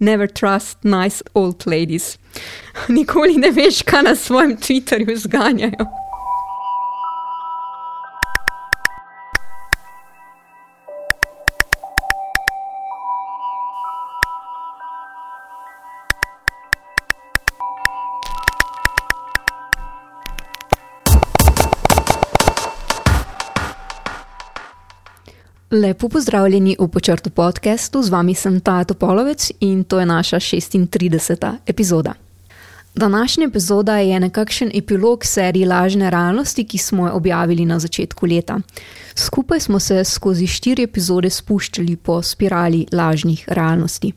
Never trust nice old ladies. Nikoli ne veš, kaj na svojem Twitterju zganjajo. Lepo pozdravljeni v počrtu podkastu, z vami sem Tato Polovec in to je naša 36. epizoda. Današnja epizoda je nekakšen epilog serije Lažne realnosti, ki smo jo objavili na začetku leta. Skupaj smo se skozi štiri epizode spuščali po spirali lažnih realnosti.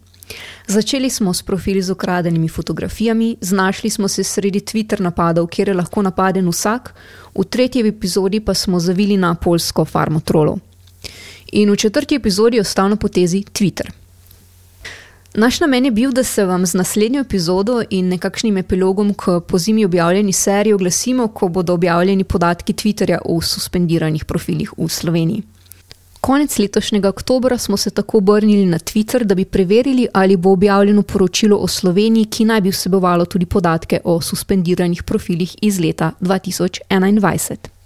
Začeli smo s profili z ukradenimi fotografijami, znašli smo se sredi Twitter napadov, kjer je lahko napaden vsak, v tretji epizodi pa smo zavili na polsko farmo trolov in v četrti epizodi ostal na potezi Twitter. Naš namen je bil, da se vam z naslednjo epizodo in nekakšnim epilogom k pozimi objavljeni seriji oglasimo, ko bodo objavljeni podatki Twitterja o suspendiranih profilih v Sloveniji. Konec letošnjega oktobra smo se tako obrnili na Twitter, da bi preverili, ali bo objavljeno poročilo o Sloveniji, ki naj bi vsebovalo tudi podatke o suspendiranih profilih iz leta 2021.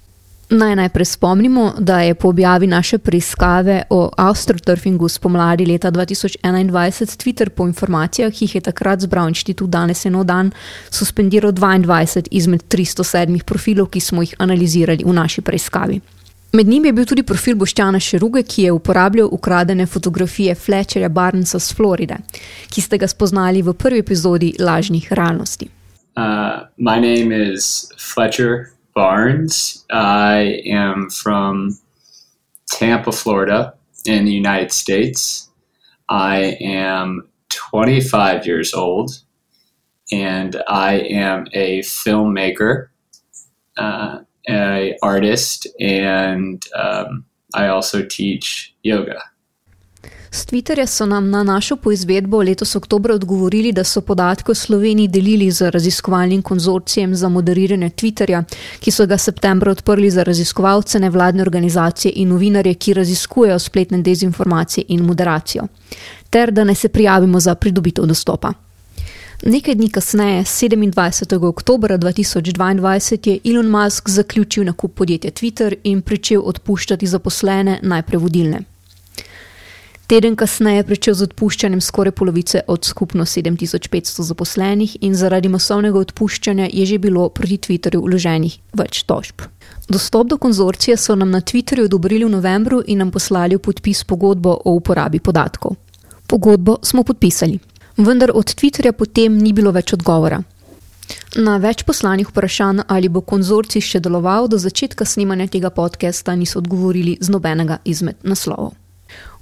Naj najprej spomnimo, da je po objavi naše preiskave o astroturfingu spomladi leta 2021 Twitter po informacijah, ki jih je takrat zbral inštitut danes eno dan, suspendiral 22 izmed 307 profilov, ki smo jih analizirali v naši preiskavi. Med njimi je bil tudi profil Boštjana Šeruge, ki je uporabljal ukradene fotografije Fletcherja Barnesa z Floride, ki ste ga spoznali v prvi epizodi lažnih realnosti. Uh, my name is Fletcher Barnes. I am from Tampa, Florida, in the United States. I am 25 years old, and I am a filmmaker, uh, a artist, and um, I also teach yoga. S Twitterja so nam na našo poizvedbo letos oktober odgovorili, da so podatke o Sloveniji delili z raziskovalnim konzorcijem za moderiranje Twitterja, ki so ga septembra odprli za raziskovalce, nevladne organizacije in novinarje, ki raziskujejo spletne dezinformacije in moderacijo, ter da naj se prijavimo za pridobitev dostopa. Nekaj dni kasneje, 27. oktober 2022, je Elon Musk zaključil nakup podjetja Twitter in pričel odpuščati zaposlene, najprej vodilne. Teden kasneje je začel z odpuščanjem skoraj polovice od skupno 7500 zaposlenih, in zaradi masovnega odpuščanja je že bilo proti Twitterju vloženih več tožb. Dostop do konzorcija so nam na Twitterju odobrili v novembru in nam poslali v podpis pogodbo o uporabi podatkov. Pogodbo smo podpisali, vendar od Twitterja potem ni bilo več odgovora. Na več poslanih vprašanj, ali bo konzorcij še deloval, do začetka snemanja tega podcasta niso odgovorili z nobenega izmed naslovov.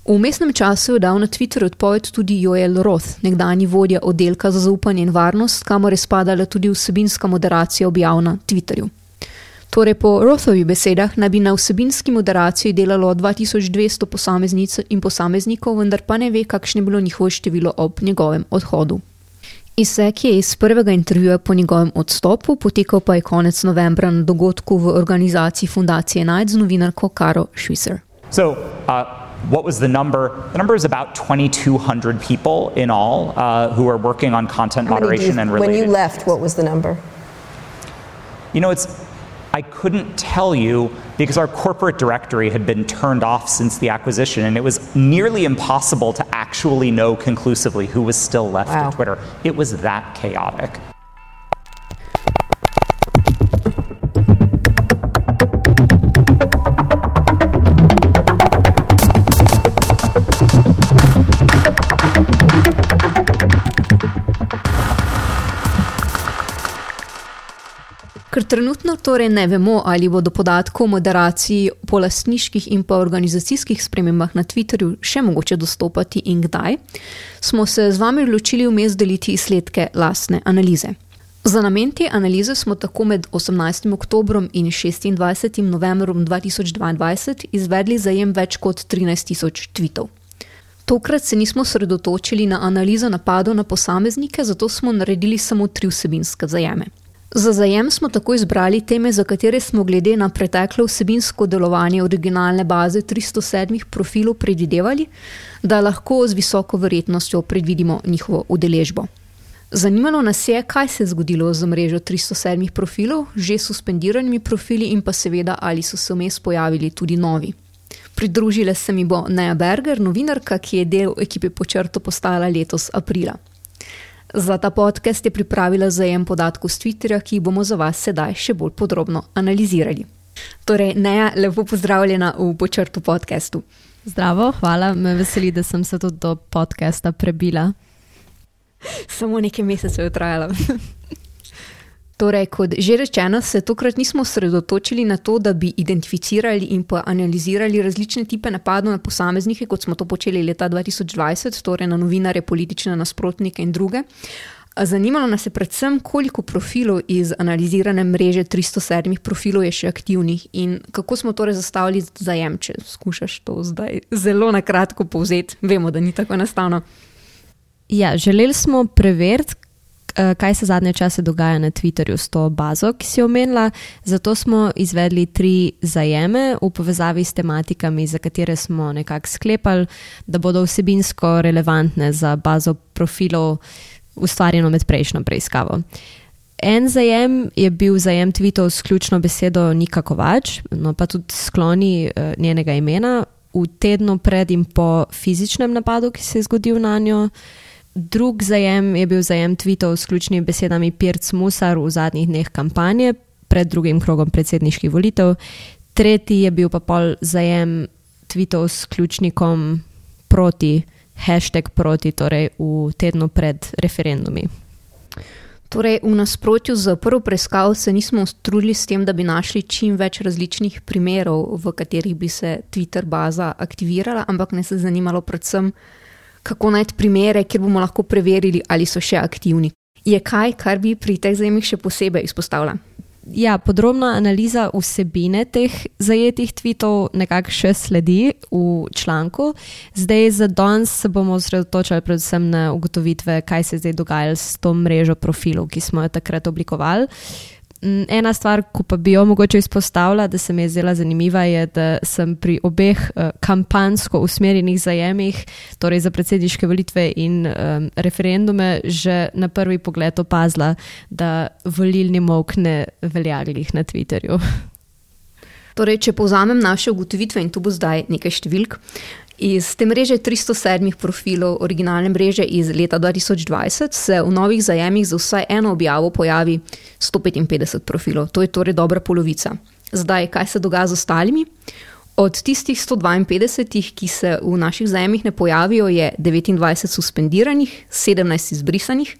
V mestnem času je dal na Twitterju odpoved tudi Joel Roth, nekdani vodja oddelka za zaupanje in varnost, kamor je spadala tudi vsebinska moderacija objav na Twitterju. Torej, po Rothovih besedah naj bi na vsebinski moderaciji delalo 2200 posameznic in posameznikov, vendar pa ne ve, kakšno je bilo njihovo število ob njegovem odhodu. Izsek je iz prvega intervjuja po njegovem odstopu, potekal pa je konec novembra na dogodku v organizaciji Fundacije Night z novinarko Karo Švicer. So, uh... What was the number? The number is about 2,200 people in all uh, who are working on content moderation you, and related. When you left, what was the number? You know, it's I couldn't tell you because our corporate directory had been turned off since the acquisition, and it was nearly impossible to actually know conclusively who was still left wow. at Twitter. It was that chaotic. Ker trenutno torej ne vemo, ali bodo podatki o moderaciji po lastniških in pa organizacijskih spremembah na Twitterju še mogoče dostopati in kdaj, smo se z vami odločili vmes deliti izsledke lastne analize. Za namen te analize smo tako med 18. oktobrom in 26. novembrom 2022 izvedli zajem več kot 13 tisoč tweetov. Tokrat se nismo sredotočili na analizo napadov na posameznike, zato smo naredili samo tri vsebinske zajeme. Za zajem smo tako izbrali teme, za katere smo glede na preteklo vsebinsko delovanje originalne baze 307 profilov predvidevali, da lahko z visoko verjetnostjo predvidimo njihovo udeležbo. Zanimalo nas je, kaj se je zgodilo z mrežo 307 profilov, že suspendiranimi profili in pa seveda, ali so se vmes pojavili tudi novi. Pridružila se mi bo Neja Berger, novinarka, ki je del ekipe Počrto postala letos aprila. Za ta podcast je pripravila zajem podatkov z Twitterja, ki jih bomo za vas sedaj še bolj podrobno analizirali. Torej, Neja, lepo pozdravljena v Počrtu podkastu. Zdravo, hvala, me veseli, da sem se tudi do podcasta prebila. Samo nekaj mesecev je trajalo. Torej, kot že rečeno, se tokrat nismo osredotočili na to, da bi identificirali in pa analizirali različne type napadov na posameznike, kot smo to počeli leta 2020, torej na novinare, politične nasprotnike in druge. Zanimalo nas je predvsem, koliko profilov iz analizirane mreže 307 profilov je še aktivnih in kako smo torej zastavili zajem, če skušaš to zdaj zelo na kratko povzeti. Vemo, da ni tako enostavno. Ja, želeli smo preveriti, kaj se zadnje čase dogaja na Twitterju s to bazo, ki si omenila. Zato smo izvedli tri zajeme v povezavi s tematikami, za katere smo nekako sklepali, da bodo vsebinsko relevantne za bazo profilov, ustvarjeno med prejšnjo preiskavo. En zajem je bil zajem tweetov s ključno besedo Nika Kovač, no pa tudi skloni uh, njenega imena v tednu pred in po fizičnem napadu, ki se je zgodil na njo. Drug zajem je bil zajem tweetov s ključnimi besedami Pirc Musar v zadnjih dneh kampanje pred drugim krogom predsedniških volitev. Tretji je bil pa pol zajem tweetov s ključnikom proti, hashtag proti, torej v tednu pred referendumi. Torej, v nasprotju z prvo preiskavo se nismo trudili s tem, da bi našli čim več različnih primerov, v katerih bi se Twitter baza aktivirala, ampak nas je zanimalo predvsem, kako najti primere, kjer bomo lahko preverili, ali so še aktivni. Je kaj, kar bi pri teh zajemih še posebej izpostavila? Ja, podrobna analiza vsebine teh zajetih tweetov nekako še sledi v članku. Zdaj, za danes se bomo osredotočali predvsem na ugotovitve, kaj se je zdaj dogajalo s to mrežo profilov, ki smo jo takrat oblikovali. Ena stvar, ko pa bi jo mogoče izpostavila, da se mi je zdela zanimiva, je, da sem pri obeh uh, kampansko usmerjenih zajemih, torej za predsedniške volitve in um, referendume, že na prvi pogled opazila, da volilni mok ne velja glih na Twitterju. Torej, če povzamem naše ugotovitve, in tu bo zdaj nekaj številk. Iz te mreže 307 profilov, originalne mreže iz leta 2020, se v novih zajemih za vsaj eno objavo pojavi 155 profilov, to je torej dobra polovica. Zdaj, kaj se dogaja z ostalimi? Od tistih 152, ki se v naših zajemih ne pojavijo, je 29 suspendiranih, 17 izbrisanih,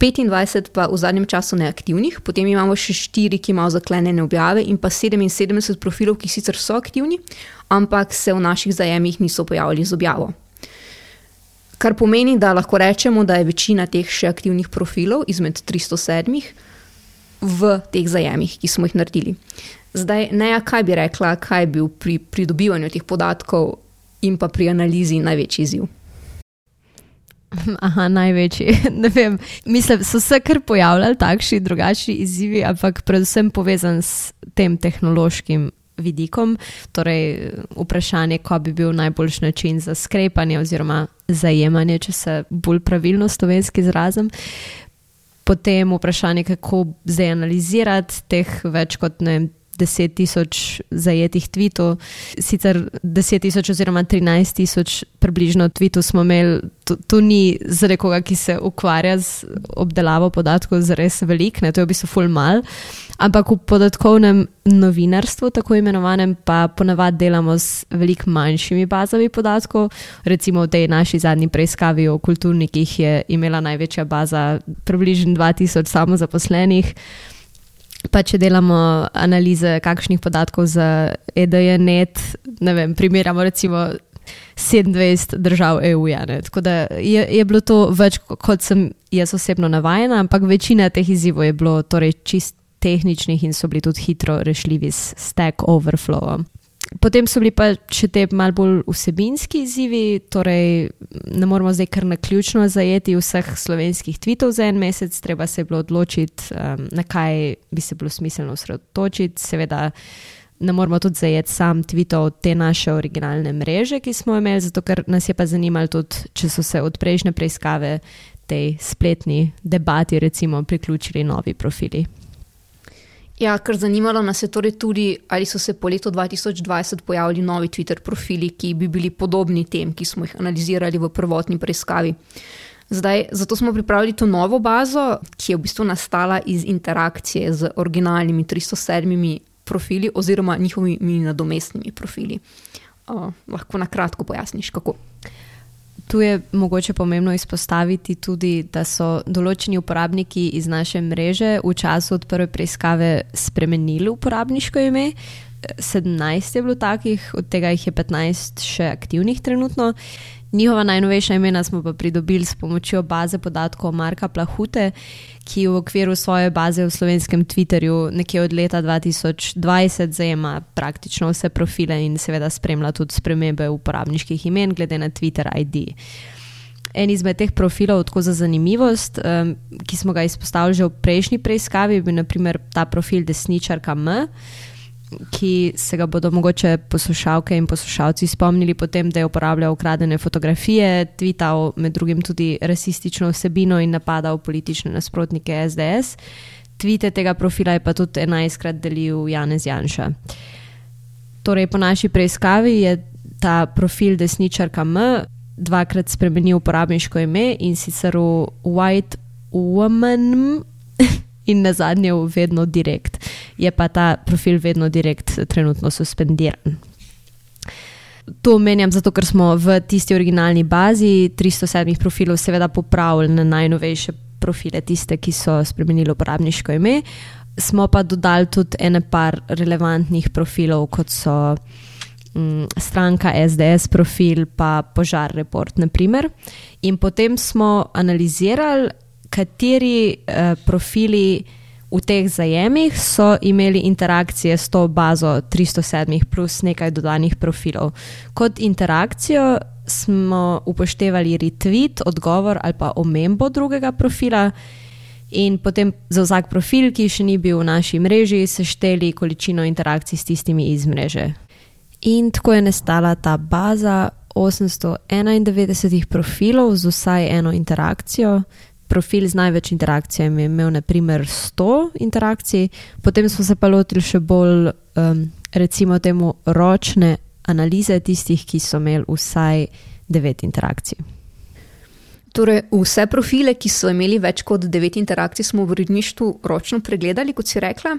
25 pa v zadnjem času neaktivnih, potem imamo še 4, ki imajo zaklenjene objave, in pa 77 profilov, ki sicer so aktivni, ampak se v naših zajemih niso pojavili z objavo. Kar pomeni, da lahko rečemo, da je večina teh še aktivnih profilov izmed 307 v teh zajemih, ki smo jih naredili. Zdaj, ne, kaj bi rekla, kaj je bil pri pridobivanju teh podatkov in pa pri analizi največji izziv. Aha, največji. Mislim, so se kar pojavljali takšni drugačni izzivi, ampak predvsem povezan s tem tehnološkim vidikom. Torej, vprašanje, ko bi bil najboljši način za sklepanje oziroma zajemanje, če se bolj pravilno slovenski izrazim. Potem vprašanje, kako zdaj analizirati teh več kot ne vem. 10 tisoč zajetih tvitev, sicer 10 tisoč oziroma 13 tisoč približno tvitev smo imeli, to, to ni za nekoga, ki se ukvarja z obdelavo podatkov, zares velik, ne, to je v bistvu full mal. Ampak v podatkovnem novinarstvu, tako imenovanem, pa ponavadi delamo s veliko manjšimi bazami podatkov. Recimo v tej naši zadnji preiskavi o kulturnikih je imela največja baza približno 2000 samozaposlenih pa če delamo analize kakšnih podatkov za EDJ-net, ne vem, primerjamo recimo 27 držav EU. Ja, Tako da je, je bilo to več, kot sem jaz osebno navajena, ampak večina teh izzivov je bilo torej čist tehničnih in so bili tudi hitro rešljivi s Stack Overflowom. Potem so bili pa še te mal bolj vsebinski izzivi, torej ne moramo zdaj kar na ključno zajeti vseh slovenskih tvitev za en mesec, treba se je bilo odločiti, um, na kaj bi se bilo smiselno osredotočiti. Seveda ne moramo tudi zajeti sam tvitev te naše originalne mreže, ki smo imeli, zato ker nas je pa zanimalo tudi, če so se od prejšnje preiskave tej spletni debati recimo priključili novi profili. Ja, ker zanimalo nas je torej tudi, ali so se po letu 2020 pojavili novi Twitter profili, ki bi bili podobni tem, ki smo jih analizirali v prvotni preiskavi. Zdaj, zato smo pripravili to novo bazo, ki je v bistvu nastala iz interakcije z originalnimi 307 profili oziroma njihovimi nadomestnimi profili. Uh, lahko na kratko pojasniš, kako. Tu je mogoče pomembno izpostaviti tudi, da so določeni uporabniki iz naše mreže v času od prve preiskave spremenili uporabniško ime. 17 je bilo takih, od tega jih je 15 še aktivnih trenutno. Njihova najnovejša imena smo pa pridobili s pomočjo baze podatkov Marka Plahute, ki v okviru svoje baze v slovenskem Twitterju nekje od leta 2020 zajema praktično vse profile in seveda spremlja tudi spremembe uporabniških imen glede na Twitter ID. En izmed teh profilov, tako za zanimivost, um, ki smo ga izpostavili že v prejšnji preiskavi, je bil naprimer ta profil desničarka M ki se ga bodo mogoče poslušalke in poslušalci spomnili potem, da je uporabljal ukradene fotografije, tvital med drugim tudi rasistično vsebino in napadal politične nasprotnike SDS. Tvite tega profila je pa tudi enajstkrat delil Janez Janša. Torej, po naši preiskavi je ta profil desničarka M dvakrat spremenil uporabniško ime in sicer v White Woman in na zadnje v vedno direkt. Je pa ta profil vedno direkt trenutno suspendiran. To omenjam zato, ker smo v tisti originalni bazi 307 profilov seveda popravili na najnovejše profile, tiste, ki so spremenili uporabniško ime. Smo pa dodali tudi ene par relevantnih profilov, kot so um, stranka SDS profil, pa požar report, naprimer. In potem smo analizirali, kateri uh, profili v teh zajemih so imeli interakcije s to bazo 307, plus nekaj dodanih profilov. Kot interakcijo smo upoštevali retweet, odgovor ali pa omembo drugega profila. In potem za vsak profil, ki še ni bil v naši mreži, sešteli količino interakcij s tistimi iz mreže. In tako je nastala ta baza 891 profilov z vsaj eno interakcijo, profil z največ interakcijami je imel naprimer 100 interakcij, potem smo se pa lotili še bolj, um, recimo, temu ročne analize tistih, ki so imeli vsaj 9 interakcij. Torej, vse profile, ki so imeli več kot 9 interakcij, smo v uredništvu ročno pregledali, kot si rekla.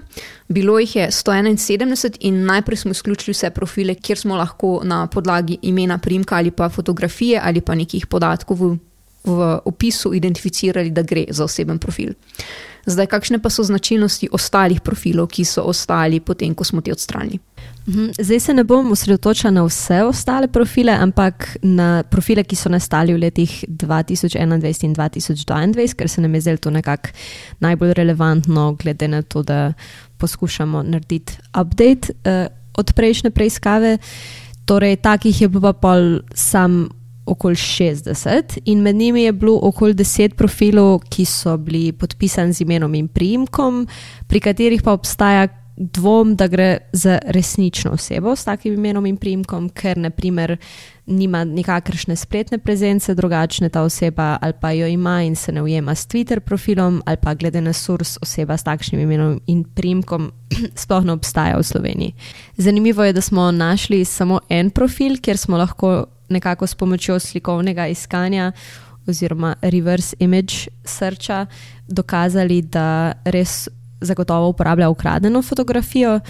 Bilo jih je 171 in najprej smo izključili vse profile, kjer smo lahko na podlagi imena, primka ali pa fotografije ali pa nekih podatkov v v opisu identificirali, da gre za oseben profil. Zdaj, kakšne pa so značilnosti ostalih profilov, ki so ostali potem, ko smo ti odstranili? Mhm, zdaj se ne bom osredotočila na vse ostale profile, ampak na profile, ki so nastali v letih 2021 in 2022, ker se nam je zdelo to nekako najbolj relevantno, glede na to, da poskušamo narediti update uh, od prejšnje preiskave. Torej, takih je pa pol sam okoli 60 in med njimi je bilo okoli 10 profilov, ki so bili podpisani z imenom in primkom, pri katerih pa obstaja dvom, da gre za resnično osebo s takim imenom in primkom, ker naprimer nima nikakršne spletne prezence, drugačne ta oseba ali pa jo ima in se ne ujema s Twitter profilom ali pa glede na surs oseba s takšnim imenom in primkom sploh ne obstaja v Sloveniji. Zanimivo je, da smo našli samo en profil, kjer smo lahko nekako s pomočjo slikovnega iskanja oziroma reverse image searcha dokazali, da res zagotovo uporablja ukradeno fotografijo.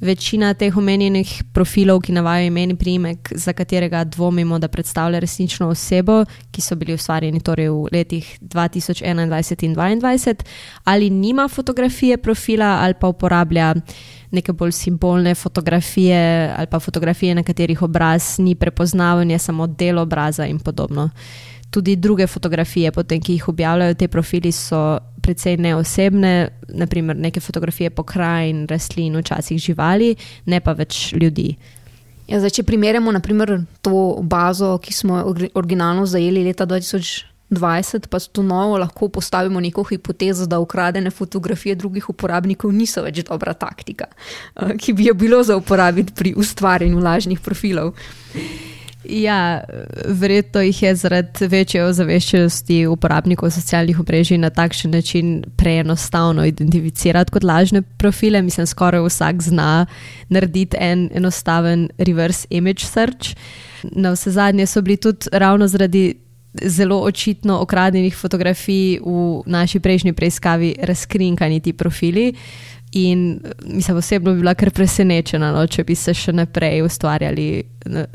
Večina teh omenjenih profilov, ki navajajo imen in priimek, za katerega dvomimo, da predstavlja resnično osebo, ki so bili ustvarjeni torej v letih 2021 in 2022, ali nima fotografije profila ali pa uporablja neke bolj simbolne fotografije ali pa fotografije, na katerih obraz ni prepoznaven, je samo del obraza in podobno. Tudi druge fotografije, potem, ki jih objavljajo te profili, so precej neosebne, naprimer neke fotografije pokrajin, rastlin, včasih živali, ne pa več ljudi. Ja, zdaj, če primerjamo naprimer, to bazo, ki smo jo originalno zajeli leta 2020, pa s to novo lahko postavimo neko hipotezo, da ukradene fotografije drugih uporabnikov niso več dobra taktika, uh, ki bi jo bilo za uporabiti pri ustvarjanju lažnih profilov. Ja, verjetno jih je zaradi večje ozaveščenosti uporabnikov socialnih omrežij na takšen način preenostavno identificirati kot lažne profile. Mislim, skoraj vsak zna narediti en enostaven reverse image search. Na vse zadnje so bili tudi ravno zaradi zelo očitno okradenih fotografij v naši prejšnji preiskavi razkrinkani ti profili. In mislim, osebno bi bila kar presenečena, no, če bi se še naprej ustvarjali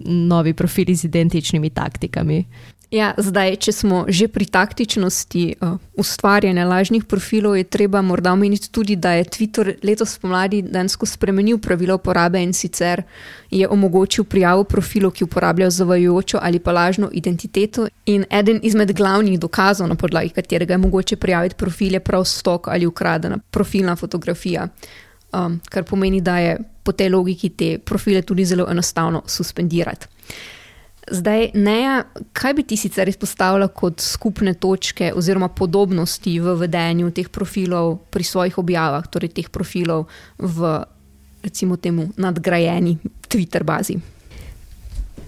novi profili z identičnimi taktikami. Ja, zdaj, če smo že pri taktičnosti uh, ustvarjanja lažnih profilov, je treba morda omeniti tudi, da je Twitter letos pomladi dejansko spremenil pravila uporabe in sicer je omogočil prijavo profilov, ki uporabljajo zavajajočo ali pa lažno identiteto. In eden izmed glavnih dokazov, na podlagi katerega je mogoče prijaviti profil, je prav stok ali ukradena profilna fotografija. Um, kar pomeni, da je po tej logiki te profile tudi zelo enostavno suspendirati. Zdaj, Neja, kaj bi ti sicer izpostavila kot skupne točke oziroma podobnosti v vedenju teh profilov pri svojih objavah, torej teh profilov v, recimo, temu nadgrajeni Twitter bazi?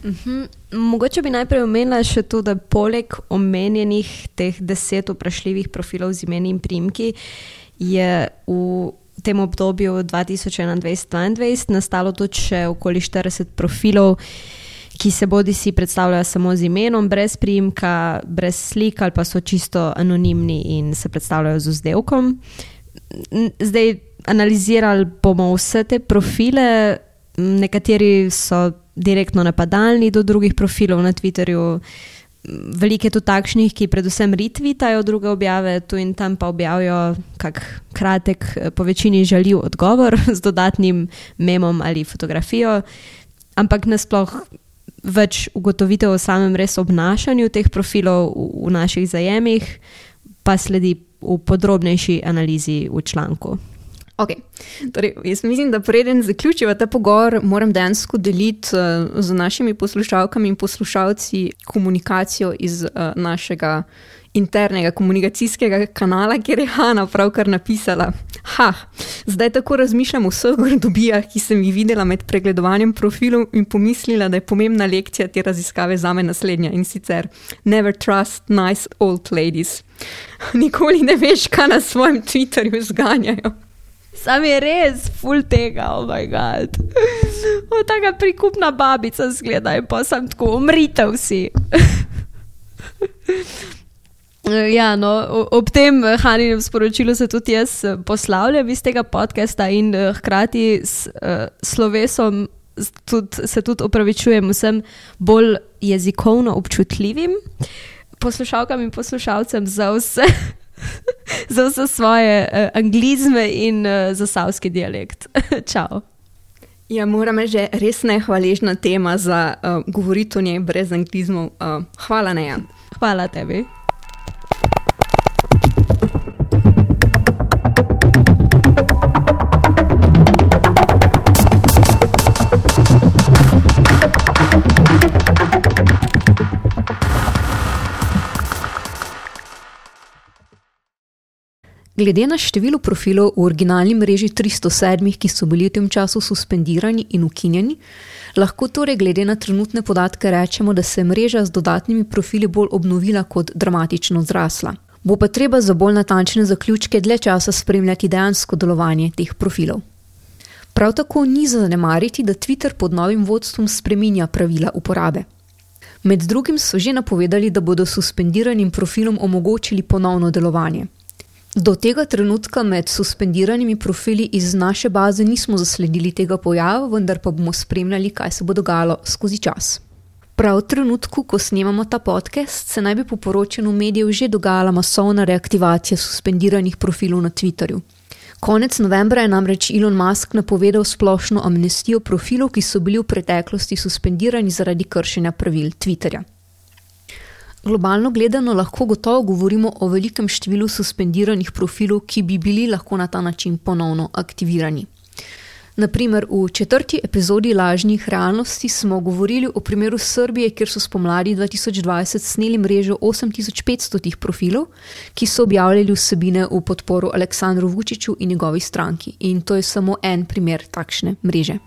Uhum. Mogoče bi najprej omenila še to, da poleg omenjenih teh deset vprašljivih profilov z imeni in primki je v tem obdobju 2021-2022 nastalo tudi še okoli 40 profilov ki se bodi si predstavljajo samo z imenom, brez primka, brez slik ali pa so čisto anonimni in se predstavljajo z vzdevkom. Zdaj analizirali bomo vse te profile, nekateri so direktno napadalni do drugih profilov na Twitterju. Veliko je tudi takšnih, ki predvsem retvitajo druge objave, tu in tam pa objavijo kak kratek, po večini žaljiv odgovor z dodatnim memom ali fotografijo. Ampak nasploh več ugotovitev o samem res obnašanju teh profilov v, v naših zajemih, pa sledi v podrobnejši analizi v članku. Okay. Torej, jaz mislim, da preden zaključimo ta pogovor, moram dejansko deliti uh, z našimi poslušalkami in poslušalci komunikacijo iz uh, našega internega komunikacijskega kanala, kjer je Hanna pravkar napisala: Ha, zdaj tako razmišljam o vseh grdobijah, ki sem jih videla med pregledovanjem profilov in pomislila, da je pomembna lekcija te raziskave za me naslednja in sicer: Never trust nice old ladies. Nikoli ne veš, kaj na svojem Twitterju zganjajo. Sam je res, full tega, oh moj bog. Taka prikupna babica zgleda in pa sem tako, umrite vsi. Ja, no, ob tem eh, Haninem sporočilu se tudi jaz eh, poslavljam iz tega podcasta in eh, hkrati s uh, slovesom tudi, se tudi opravičujem vsem bolj jezikovno občutljivim poslušalkam in poslušalcem za vse, za vse svoje uh, anglizme in uh, zasavski dialekt. Čau. Ja, moram reči, že res nehvaležna tema za uh, govoriti o njej brez anglizmov. Uh, hvala, Neja. Hvala tebi. Glede na število profilov v originalni mreži 307, ki so bili v tem času suspendirani in ukinjeni, lahko torej glede na trenutne podatke rečemo, da se je mreža z dodatnimi profili bolj obnovila kot dramatično zrasla. Bo pa treba za bolj natančne zaključke dlje časa spremljati dejansko delovanje teh profilov. Prav tako ni zanemariti, da Twitter pod novim vodstvom spreminja pravila uporabe. Med drugim so že napovedali, da bodo suspendiranim profilom omogočili ponovno delovanje. Do tega trenutka med suspendiranimi profili iz naše baze nismo zasledili tega pojava, vendar pa bomo spremljali, kaj se bo dogajalo skozi čas. Prav v trenutku, ko snemamo ta podcast, se naj bi po poročanju medijev že dogajala masovna reaktivacija suspendiranih profilov na Twitterju. Konec novembra je namreč Elon Musk napovedal splošno amnestijo profilov, ki so bili v preteklosti suspendirani zaradi kršenja pravil Twitterja. Globalno gledano lahko gotovo govorimo o velikem številu suspendiranih profilov, ki bi bili lahko na ta način ponovno aktivirani. Naprimer, v četrti epizodi Lažnih realnosti smo govorili o primeru Srbije, kjer so spomladi 2020 sneli mrežo 8500 profilov, ki so objavljali vsebine v podporu Aleksandru Vučiću in njegovi stranki. In to je samo en primer takšne mreže.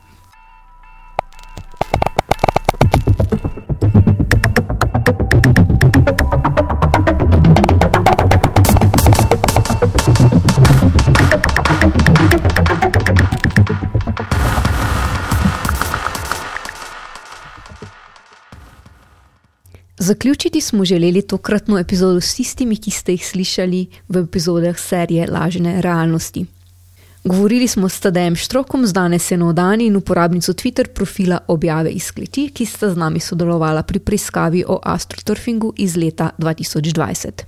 Zaključiti smo želeli tokratno epizodo s tistimi, ki ste jih slišali v epizodah serije Lažne realnosti. Govorili smo s Tadejem Štrokom, z danes je Nodan in uporabnico Twitter profila objave iz kleti, ki sta z nami sodelovala pri preiskavi o astroturfingu iz leta 2020.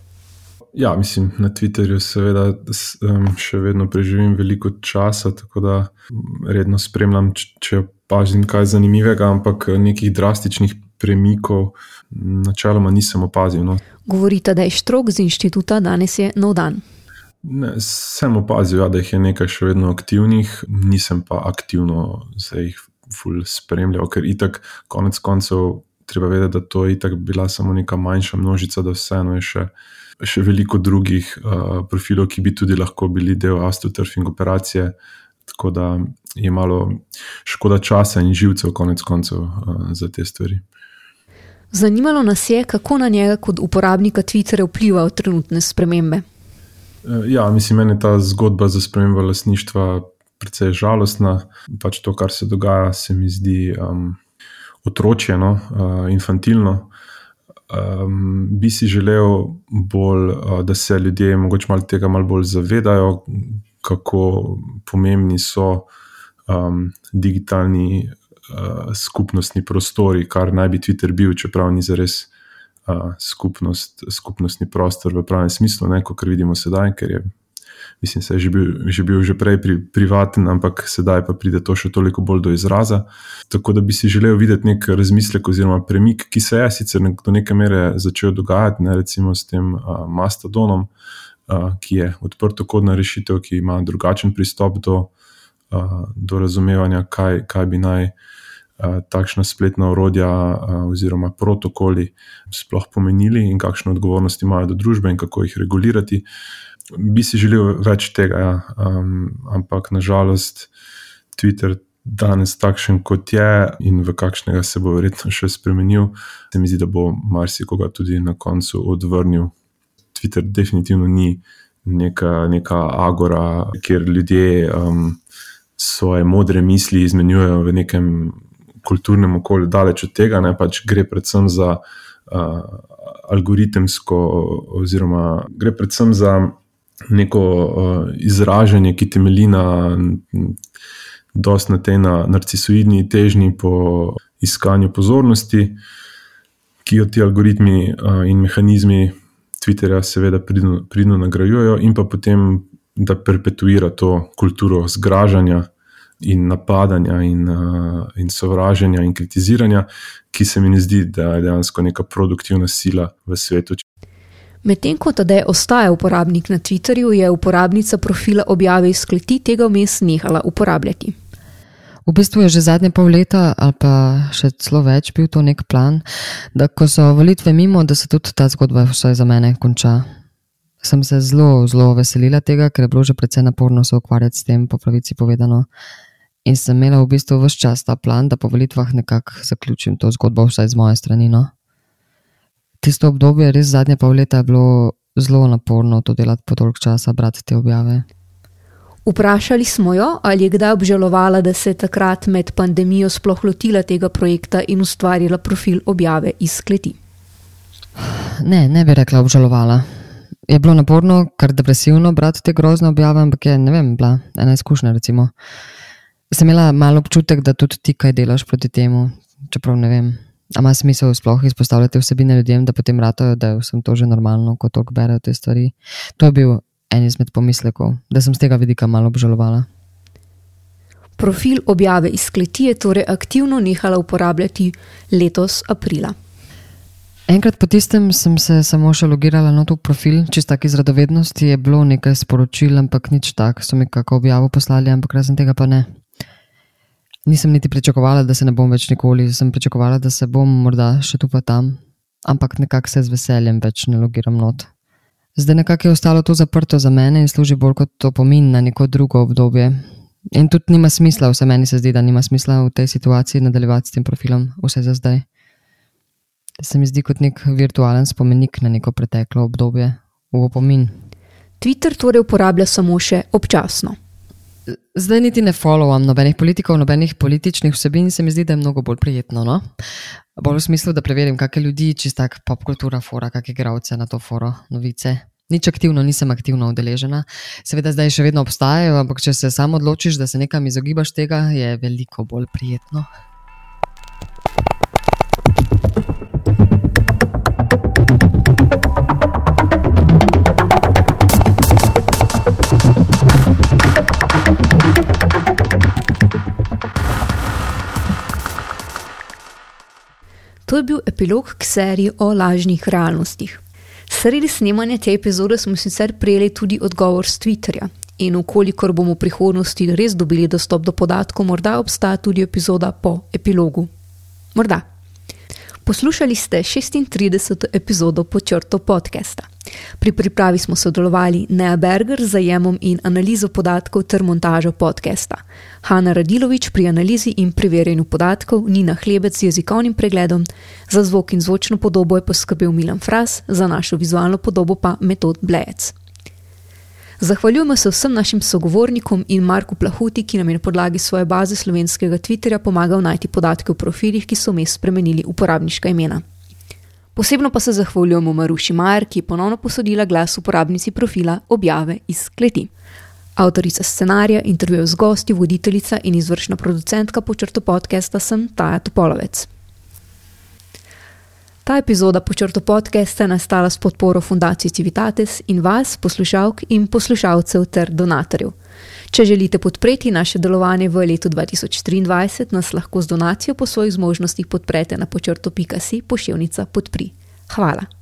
Ja, mislim, na Twitterju seveda še vedno preživim veliko časa, tako da redno spremljam, če opazim kaj zanimivega, ampak nekih drastičnih premikov načeloma nisem opazil. No. Govorite, da je štrok z inštituta, danes je nov dan. Ne, sem opazil, ja, da jih je nekaj še vedno aktivnih, nisem pa aktivno za jih ful spremljal, ker itak, konec koncev, treba vedeti, da to je itak bila samo neka manjša množica, da vseeno je še, še veliko drugih uh, profilov, ki bi tudi lahko bili del astroturfing operacije. Tako da je malo škoda časa in živcev, konec koncev, uh, za te stvari. Zanimalo nas je, kako na njega kot uporabnika Twitterja vplivajo trenutne spremembe. E, ja, mislim, meni je ta zgodba za spremembo lasništva precej žalostna. Pač to, kar se dogaja, se mi zdi um, otročjeno, uh, infantilno. Um, bi si želel, bolj, uh, da se ljudje morda malo tega malo bolj zavedajo, kako pomembni so um, digitalni uh, skupnostni prostori, kar naj bi Twitter bil, čeprav ni zares uh, skupnost, skupnostni prostor v pravem smislu, ne, kot vidimo sedaj, ker je. Mislim, da je že bil, že bil že prej pri, privaten, ampak sedaj pa pride to še toliko bolj do izraza. Tako da bi si želel videti nek razmislek oziroma premik, ki se je sicer do neke mere začel dogajati, ne recimo s tem uh, Mastodonom, ki je odprtokodna rešitev, ki ima drugačen pristop do, uh, do razumevanja, kaj, kaj bi naj takšna spletna orodja eh, oziroma protokoli sploh pomenili in kakšno odgovornost imajo do družbe in kako jih regulirati. Bi si želel več tega, ja. um, ampak nažalost Twitter danes takšen kot je in v kakšnega se bo verjetno še spremenil, se mi zdi, da bo marsikoga tudi na koncu odvrnil. Twitter definitivno ni neka, neka agora, kjer ljudje um, svoje modre misli izmenjujejo v nekem kulturnem okolju, daleč od tega, ne pač gre predvsem za uh, algoritemsko, oziroma gre predvsem za neko uh, izražanje, ki temelji na, na tej na narcisoidni težnji po iskanju pozornosti, ki jo ti algoritmi uh, in mehanizmi Twitterja, seveda, pridno, pridno nagrajujejo, in pa potem. Da perpetuira to kulturo zgražanja, in napadanja, in, uh, in sovraženja, in kritiziranja, ki se mi ne zdi, da je dejansko neka produktivna sila v svetu. Medtem ko tedaj ostaja uporabnik na Twitterju, je uporabnica profila objave iz kleti tega vmes nehala uporabljati. V bistvu je že zadnje pol leta, ali pa še celo več, bil to nek plan, da ko so volitve mimo, da se tudi ta zgodba, vsaj za mene, konča. Sem se zelo, zelo veselila tega, ker je bilo že precej naporno se ukvarjati s tem, po pravici povedano. In sem imela v bistvu vse čas ta plan, da po volitvah nekako zaključim to zgodbo, vsaj z moje strani. No. Tisto obdobje, res zadnje pol leta, je bilo zelo naporno to delati po toliko časa, brati te objave. Vprašali smo jo, ali je kdaj obžalovala, da se je takrat med pandemijo sploh lotila tega projekta in ustvarila profil objave iz kleti. Ne, ne bi rekla obžalovala. Je bilo naporno, kar depresivno brati te grozne objave, ampak je, ne vem, bila ena izkušnja. Recimo sem imela malo občutek, da tudi ti kaj delaš proti temu. Čeprav ne vem, ali ima smisel sploh izpostavljati vsebine ljudem, da potem ratajo, da je vsem to že normalno, ko toliko berejo te stvari. To je bil en izmed pomislekov, da sem z tega vidika malo obžalovala. Profil objave iz kleti je torej aktivno nehala uporabljati letos aprila. Enkrat po tistem sem se samo še logirala na to profil, čisto iz radovednosti je bilo nekaj sporočil, ampak nič tak, so mi kako objavo poslali, ampak razen tega pa ne. Nisem niti pričakovala, da se ne bom več nikoli, sem pričakovala, da se bom morda še tu pa tam, ampak nekako se z veseljem več ne logiram not. Zdaj nekako je ostalo to zaprto za mene in služi bolj kot opomin na neko drugo obdobje. In tudi nima smisla, vse meni se zdi, da nima smisla v tej situaciji nadaljevati s tem profilom, vse za zdaj. Se mi zdi kot nek virtualen spomenik na neko preteklo obdobje, v opomin. Twitter torej uporablja samo še občasno. Zdaj niti ne followam nobenih politikov, nobenih političnih vsebin, se mi zdi, da je mnogo bolj prijetno. No? Bolj v smislu, da preverim, kakšne ljudi, čist tak pop kultura, fora, kakšne gravce na to foro, novice. Nič aktivno, nisem aktivno udeležena. Seveda zdaj še vedno obstajajo, ampak če se samo odločiš, da se nekam izogibaš tega, je veliko bolj prijetno. To je bil epilog k seriji o lažnih realnostih. Sredi snemanja te epizode smo sicer prejeli tudi odgovor z Twitterja. In ukolikor bomo v prihodnosti res dobili dostop do podatkov, morda obstaja tudi epizoda po epilogu. Morda. Poslušali ste 36. epizodo počrto podcasta. Pri pripravi smo sodelovali Nea Berger z zajemom in analizo podatkov ter montažo podcasta, Hanna Radilovič pri analizi in preverjanju podatkov, Nina Hlebec z jezikovnim pregledom, za zvok in zvočno podobo je poskrbel Milan Fras, za našo vizualno podobo pa Metod Blejec. Zahvaljujemo se vsem našim sogovornikom in Marku Plahuti, ki nam je na podlagi svoje baze slovenskega Twitterja pomagal najti podatke o profilih, ki so vmes spremenili uporabniška imena. Posebno pa se zahvaljujemo Maruši Majer, ki je ponovno posodila glas uporabnici profila objave iz kleti. Avtorica scenarija, intervjujev z gosti, voditeljica in izvršna producentka počrto podcasta sem Taja Topolovec. Ta epizoda počrto podcasta je nastala s podporo Fundacije Civitates in vas, poslušalk in poslušalcev ter donatorjev. Če želite podpreti naše delovanje v letu 2023, nas lahko z donacijo po svojih zmožnostih podprete na počrto.si pošiljnica podpri. Hvala.